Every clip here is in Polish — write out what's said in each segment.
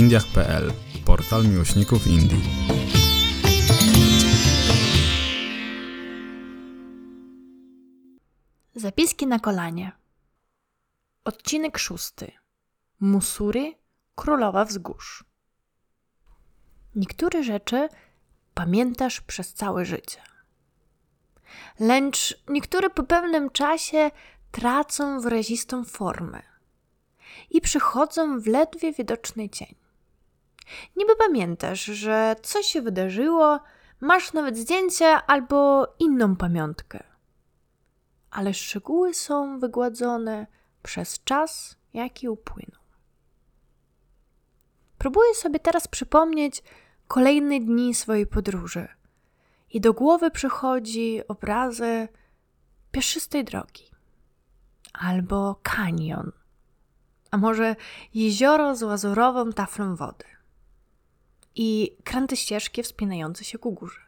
indiach.pl, portal miłośników Indii. Zapiski na kolanie. Odcinek szósty. Musury, królowa wzgórz. Niektóre rzeczy pamiętasz przez całe życie. Lecz niektóre po pewnym czasie tracą wyrazistą formę i przychodzą w ledwie widoczny cień. Niby pamiętasz, że coś się wydarzyło, masz nawet zdjęcie albo inną pamiątkę. Ale szczegóły są wygładzone przez czas, jaki upłynął. Próbuję sobie teraz przypomnieć kolejne dni swojej podróży i do głowy przychodzi obrazy pieszystej drogi albo kanion, a może jezioro z łazurową taflą wody i kręte ścieżki wspinające się ku górze.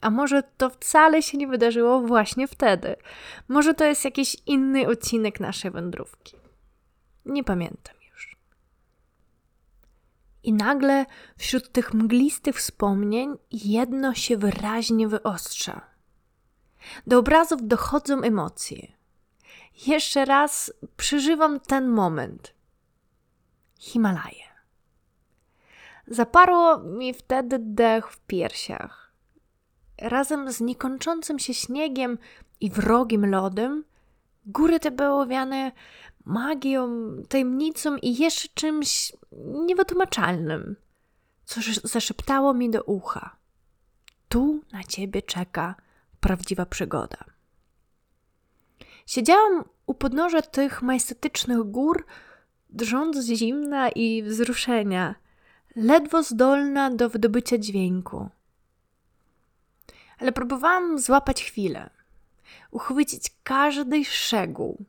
A może to wcale się nie wydarzyło właśnie wtedy? Może to jest jakiś inny odcinek naszej wędrówki? Nie pamiętam już. I nagle wśród tych mglistych wspomnień jedno się wyraźnie wyostrza. Do obrazów dochodzą emocje. Jeszcze raz przeżywam ten moment. Himalaje. Zaparło mi wtedy dech w piersiach. Razem z niekończącym się śniegiem i wrogim lodem, góry te były owiane magią, tajemnicą i jeszcze czymś niewytłumaczalnym, co zaszeptało mi do ucha. Tu na ciebie czeka prawdziwa przygoda. Siedziałam u podnóża tych majestatycznych gór, drżąc z zimna i wzruszenia, ledwo zdolna do wydobycia dźwięku. Ale próbowałam złapać chwilę, uchwycić każdy szczegół,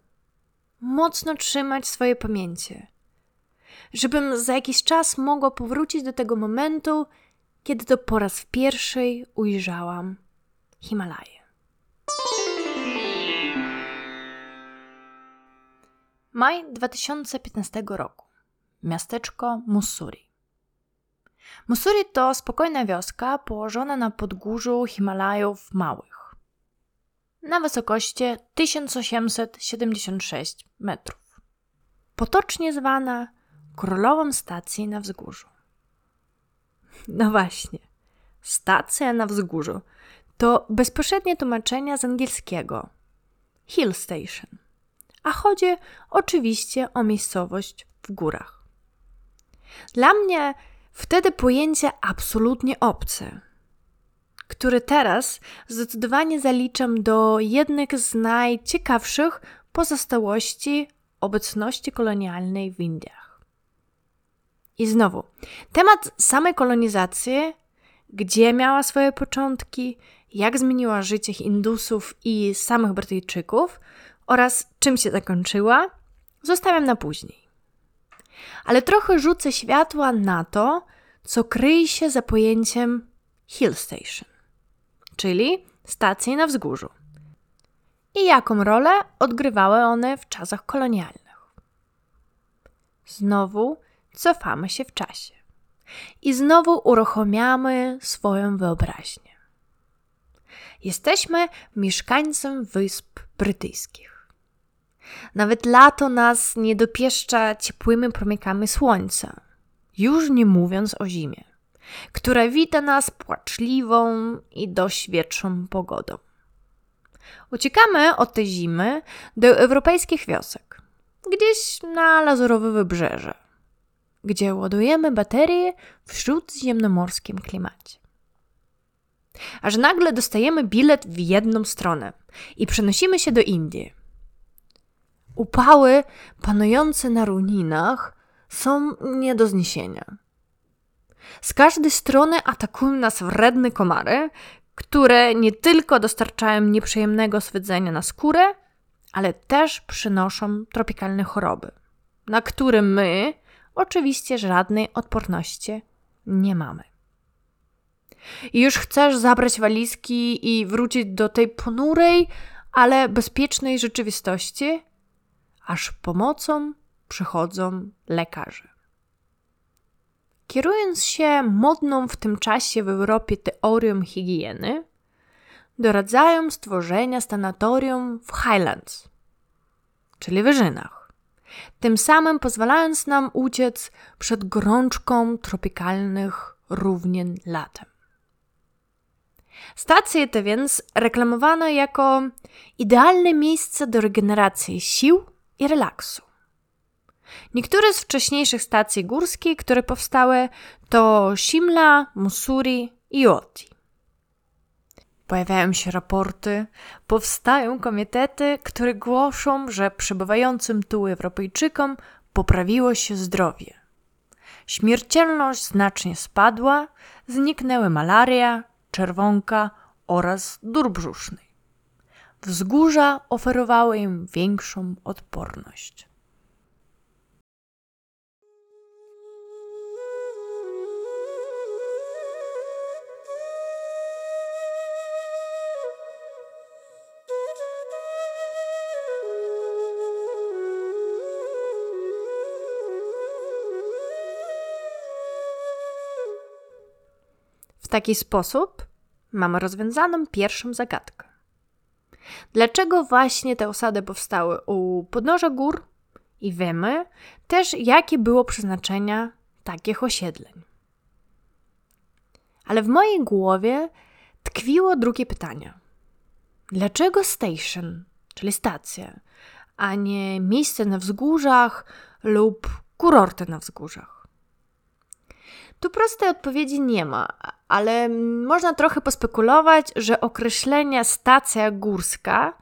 mocno trzymać swoje pamięcie, żebym za jakiś czas mogła powrócić do tego momentu, kiedy to po raz pierwszy ujrzałam Himalaje. Maj 2015 roku. Miasteczko Mussuri. Mussuri to spokojna wioska położona na podgórzu Himalajów Małych. Na wysokości 1876 metrów. Potocznie zwana królową stacji na wzgórzu. No właśnie, stacja na wzgórzu to bezpośrednie tłumaczenie z angielskiego Hill Station a chodzi oczywiście o miejscowość w górach. Dla mnie wtedy pojęcie absolutnie obce, które teraz zdecydowanie zaliczam do jednych z najciekawszych pozostałości obecności kolonialnej w Indiach. I znowu, temat samej kolonizacji, gdzie miała swoje początki, jak zmieniła życie Indusów i samych Brytyjczyków, oraz czym się zakończyła, zostawiam na później. Ale trochę rzucę światła na to, co kryje się za pojęciem Hill Station, czyli stacji na wzgórzu. I jaką rolę odgrywały one w czasach kolonialnych. Znowu cofamy się w czasie i znowu uruchamiamy swoją wyobraźnię. Jesteśmy mieszkańcem Wysp Brytyjskich. Nawet lato nas nie dopieszcza ciepłymi promykami słońca, już nie mówiąc o zimie, która wita nas płaczliwą i dość wietrzą pogodą. Uciekamy od tej zimy do europejskich wiosek, gdzieś na lazurowe wybrzeże, gdzie ładujemy baterie w śródziemnomorskim klimacie. Aż nagle dostajemy bilet w jedną stronę i przenosimy się do Indii Upały panujące na równinach są nie do zniesienia. Z każdej strony atakują nas wredne komary, które nie tylko dostarczają nieprzyjemnego swedzenia na skórę, ale też przynoszą tropikalne choroby, na które my oczywiście żadnej odporności nie mamy. I już chcesz zabrać walizki i wrócić do tej ponurej, ale bezpiecznej rzeczywistości, aż pomocą przychodzą lekarze. kierując się modną w tym czasie w Europie teorią higieny, doradzają stworzenia sanatorium w Highlands, czyli wyżynach, tym samym pozwalając nam uciec przed gorączką tropikalnych równien latem. Stacje te więc reklamowano jako idealne miejsce do regeneracji sił i relaksu. Niektóre z wcześniejszych stacji górskich, które powstały, to Shimla, Mussuri i Oti. Pojawiają się raporty, powstają komitety, które głoszą, że przebywającym tu Europejczykom poprawiło się zdrowie. Śmiertelność znacznie spadła, zniknęły malaria, czerwonka oraz dur brzuszny. Wzgórza oferowały im większą odporność. W taki sposób mamy rozwiązaną pierwszą zagadkę. Dlaczego właśnie te osady powstały u podnóża gór i wiemy też, jakie było przeznaczenie takich osiedleń. Ale w mojej głowie tkwiło drugie pytanie. Dlaczego station, czyli stacja, a nie miejsce na wzgórzach lub kurorty na wzgórzach? Tu prostej odpowiedzi nie ma, ale można trochę pospekulować, że określenie stacja górska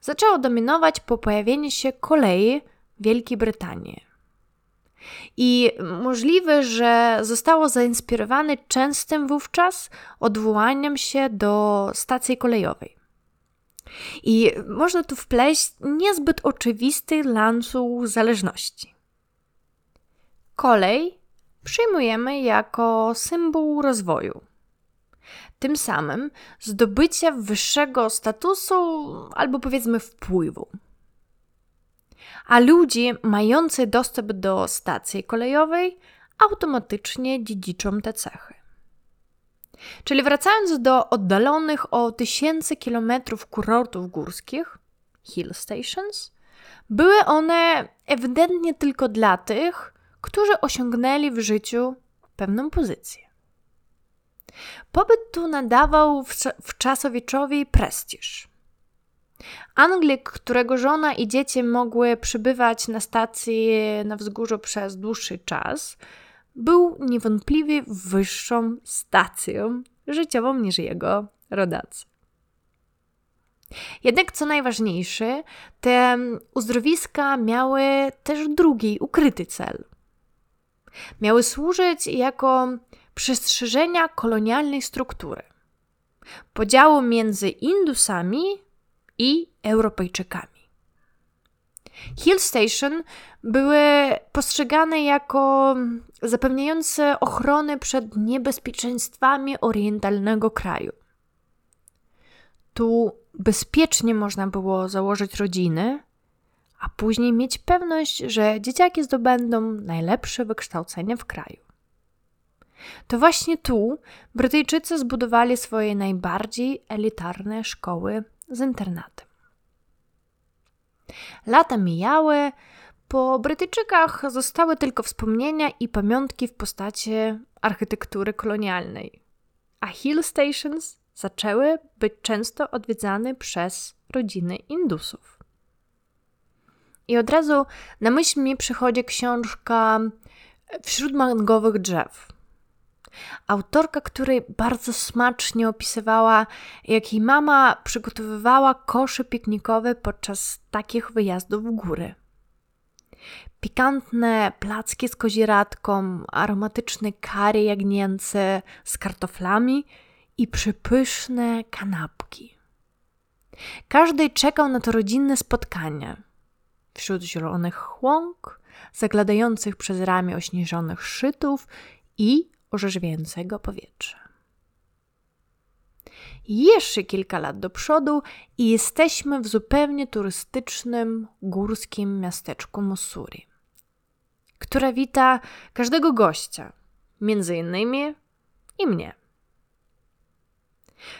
zaczęło dominować po pojawieniu się kolei w Wielkiej Brytanii. I możliwe, że zostało zainspirowane częstym wówczas odwołaniem się do stacji kolejowej. I można tu wpleść niezbyt oczywisty łańcuch zależności. Kolej przyjmujemy jako symbol rozwoju. Tym samym zdobycia wyższego statusu albo powiedzmy wpływu. A ludzie mający dostęp do stacji kolejowej automatycznie dziedziczą te cechy. Czyli wracając do oddalonych o tysięcy kilometrów kurortów górskich, hill stations, były one ewidentnie tylko dla tych, którzy osiągnęli w życiu pewną pozycję. Pobyt tu nadawał wczasowieczowi prestiż. Anglik, którego żona i dzieci mogły przybywać na stacji na wzgórzu przez dłuższy czas, był niewątpliwie wyższą stacją życiową niż jego rodacy. Jednak co najważniejsze, te uzdrowiska miały też drugi, ukryty cel – miały służyć jako przestrzeżenia kolonialnej struktury, podziału między Indusami i Europejczykami. Hill Station były postrzegane jako zapewniające ochronę przed niebezpieczeństwami orientalnego kraju. Tu bezpiecznie można było założyć rodziny, a później mieć pewność, że dzieciaki zdobędą najlepsze wykształcenie w kraju. To właśnie tu Brytyjczycy zbudowali swoje najbardziej elitarne szkoły z internatem. Lata mijały, po Brytyjczykach zostały tylko wspomnienia i pamiątki w postaci architektury kolonialnej, a hill stations zaczęły być często odwiedzane przez rodziny Indusów. I od razu na myśl mi przychodzi książka Wśród mangowych drzew. Autorka, której bardzo smacznie opisywała, jak jej mama przygotowywała kosze piknikowe podczas takich wyjazdów w góry. Pikantne placki z koziratką, aromatyczne kary jagnięce z kartoflami i przepyszne kanapki. Każdy czekał na to rodzinne spotkanie – wśród zielonych łąk, zagladających przez ramię ośnieżonych szczytów i orzeźwiającego powietrza. Jeszcze kilka lat do przodu i jesteśmy w zupełnie turystycznym, górskim miasteczku Mussuri, które wita każdego gościa, między innymi i mnie.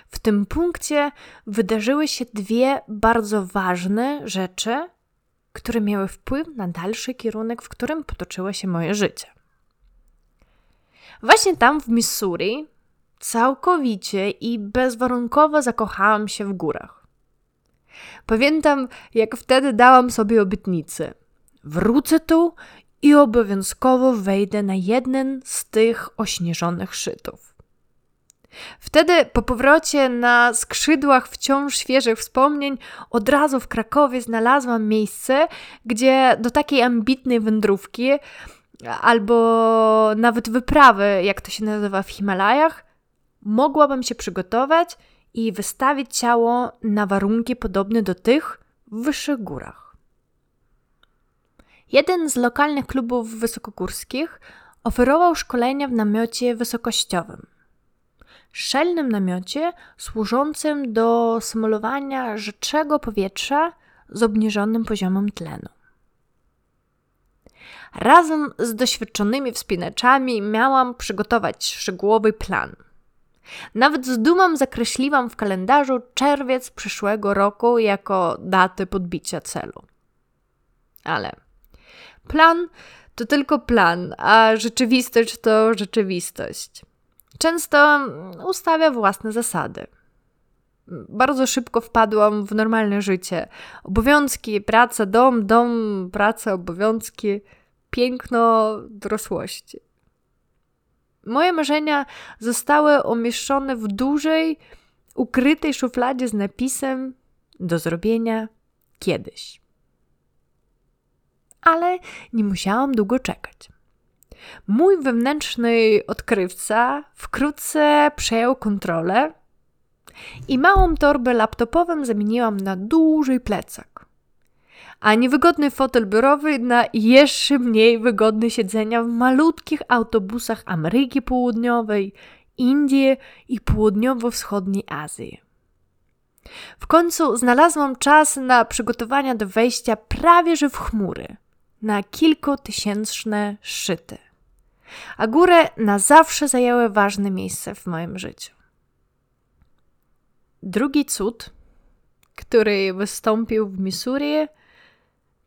W tym punkcie wydarzyły się dwie bardzo ważne rzeczy, które miały wpływ na dalszy kierunek, w którym potoczyło się moje życie. Właśnie tam w Missouri całkowicie i bezwarunkowo zakochałam się w górach. Pamiętam, jak wtedy dałam sobie obietnicę. Wrócę tu i obowiązkowo wejdę na jeden z tych ośnieżonych szczytów. Wtedy po powrocie na skrzydłach wciąż świeżych wspomnień od razu w Krakowie znalazłam miejsce, gdzie do takiej ambitnej wędrówki albo nawet wyprawy, jak to się nazywa w Himalajach, mogłabym się przygotować i wystawić ciało na warunki podobne do tych w wyższych górach. Jeden z lokalnych klubów wysokogórskich oferował szkolenia w namiocie wysokościowym. Szelnym namiocie służącym do symulowania rzeczego powietrza z obniżonym poziomem tlenu. Razem z doświadczonymi wspinaczami miałam przygotować szczegółowy plan. Nawet z dumą zakreśliłam w kalendarzu czerwiec przyszłego roku jako datę podbicia celu. Ale plan to tylko plan, a rzeczywistość to rzeczywistość. Często ustawia własne zasady. Bardzo szybko wpadłam w normalne życie. Obowiązki, praca, dom, dom, praca, obowiązki piękno dorosłości. Moje marzenia zostały umieszczone w dużej, ukrytej szufladzie z napisem do zrobienia kiedyś. Ale nie musiałam długo czekać. Mój wewnętrzny odkrywca wkrótce przejął kontrolę i małą torbę laptopową zamieniłam na duży plecak a niewygodny fotel biurowy na jeszcze mniej wygodne siedzenia w malutkich autobusach Ameryki Południowej, Indii i południowo-wschodniej Azji. W końcu znalazłam czas na przygotowania do wejścia prawie że w chmury, na kilkutysięczne szczyty. A góry na zawsze zajęły ważne miejsce w moim życiu. Drugi cud, który wystąpił w Missouri,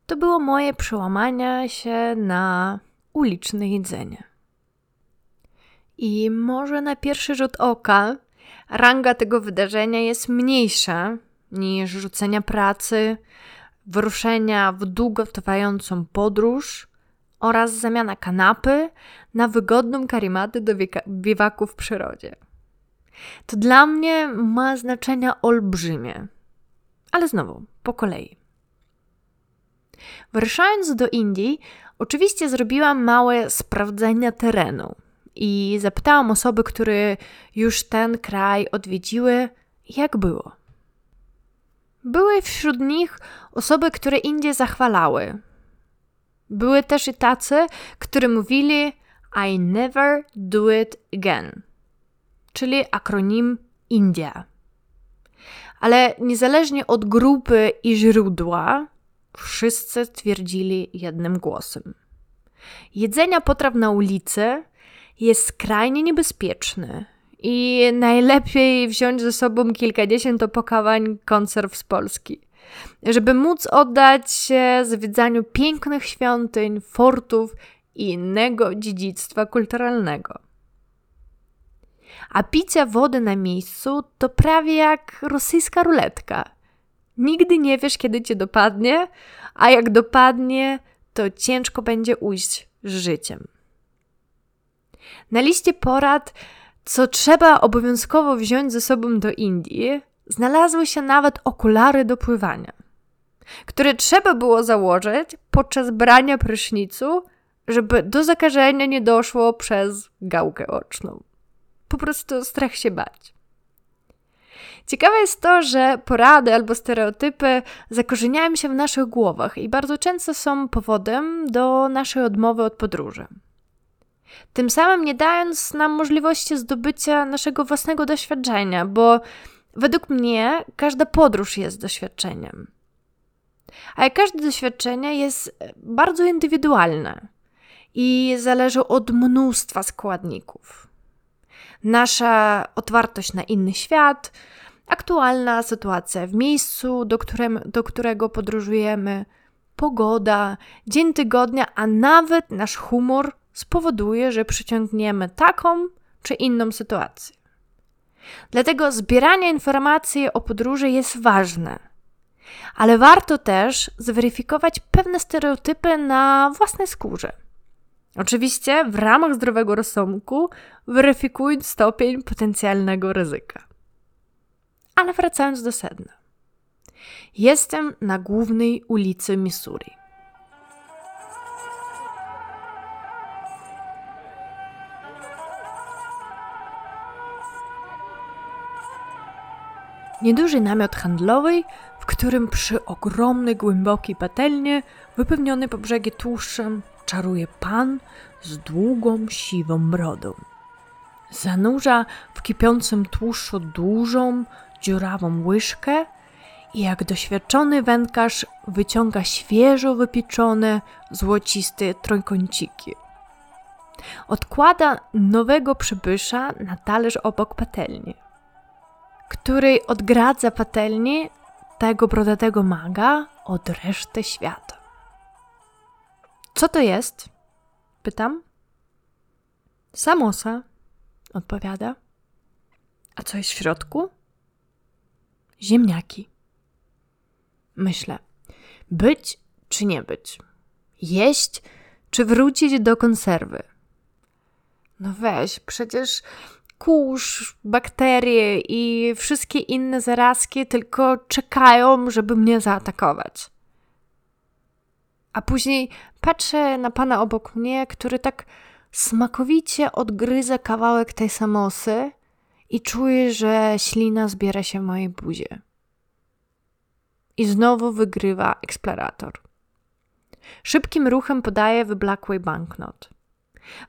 to było moje przełamanie się na uliczne jedzenie. I może na pierwszy rzut oka ranga tego wydarzenia jest mniejsza niż rzucenia pracy, wyruszenia w długotrwającą podróż oraz zamiana kanapy na wygodną karimatę do biwaku w przyrodzie. To dla mnie ma znaczenie olbrzymie. Ale znowu, po kolei. Wyruszając do Indii, oczywiście zrobiłam małe sprawdzenia terenu i zapytałam osoby, które już ten kraj odwiedziły, jak było. Były wśród nich osoby, które Indie zachwalały. Były też i tacy, którzy mówili I never do it again, czyli akronim India. Ale niezależnie od grupy i źródła, Wszyscy twierdzili jednym głosem. Jedzenia potraw na ulicy jest skrajnie niebezpieczny i najlepiej wziąć ze sobą kilkadziesiąt opakowań konserw z Polski, żeby móc oddać się zwiedzaniu pięknych świątyń, fortów i innego dziedzictwa kulturalnego. A picie wody na miejscu to prawie jak rosyjska ruletka – Nigdy nie wiesz, kiedy cię dopadnie, a jak dopadnie, to ciężko będzie ujść z życiem. Na liście porad, co trzeba obowiązkowo wziąć ze sobą do Indii, znalazły się nawet okulary do pływania, które trzeba było założyć podczas brania prysznicu, żeby do zakażenia nie doszło przez gałkę oczną. Po prostu strach się bać. Ciekawe jest to, że porady albo stereotypy zakorzeniają się w naszych głowach i bardzo często są powodem do naszej odmowy od podróży. Tym samym nie dając nam możliwości zdobycia naszego własnego doświadczenia, bo według mnie każda podróż jest doświadczeniem. A jak każde doświadczenie jest bardzo indywidualne. i zależy od mnóstwa składników. Nasza otwartość na inny świat, aktualna sytuacja w miejscu, do, którym, do którego podróżujemy, pogoda, dzień tygodnia, a nawet nasz humor spowoduje, że przyciągniemy taką czy inną sytuację. Dlatego zbieranie informacji o podróży jest ważne. Ale warto też zweryfikować pewne stereotypy na własnej skórze. Oczywiście w ramach zdrowego rozsądku, weryfikując stopień potencjalnego ryzyka. Ale wracając do sedna. Jestem na głównej ulicy Missouri. Nieduży namiot handlowy, w którym przy ogromnej, głębokiej patelnie, wypełniony po brzegi tłuszczem, czaruje pan z długą, siwą brodą. Zanurza w kipiącym tłuszczu dużą, dziurawą łyżkę i jak doświadczony wędkarz wyciąga świeżo wypieczone, złociste trójkąciki. Odkłada nowego przybysza na talerz obok patelni której odgradza patelnię tego brodatego maga od reszty świata. Co to jest? Pytam. Samosa, odpowiada. A co jest w środku? Ziemniaki. Myślę, być czy nie być? Jeść czy wrócić do konserwy? No weź, przecież kurz, bakterie i wszystkie inne zarazki tylko czekają, żeby mnie zaatakować. A później patrzę na pana obok mnie, który tak smakowicie odgryza kawałek tej samosy i czuję, że ślina zbiera się w mojej buzie. I znowu wygrywa eksplorator. Szybkim ruchem podaje wyblakły banknot.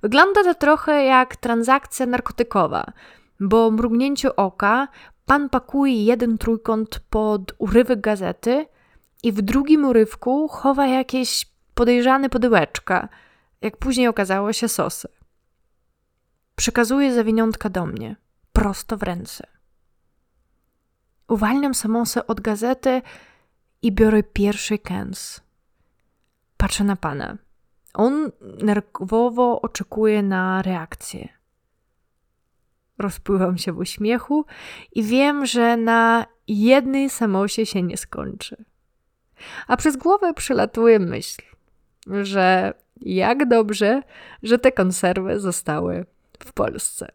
Wygląda to trochę jak transakcja narkotykowa, bo mrugnięciu oka pan pakuje jeden trójkąt pod urywek gazety i w drugim urywku chowa jakieś podejrzane pudełeczka, jak później okazało się sosy. Przekazuje zawiniątka do mnie, prosto w ręce. Uwalniam samosę od gazety i biorę pierwszy kęs. Patrzę na pana. On nerwowo oczekuje na reakcję. Rozpływam się w uśmiechu i wiem, że na jednej samosie się nie skończy. A przez głowę przelatuje myśl, że jak dobrze, że te konserwy zostały w Polsce.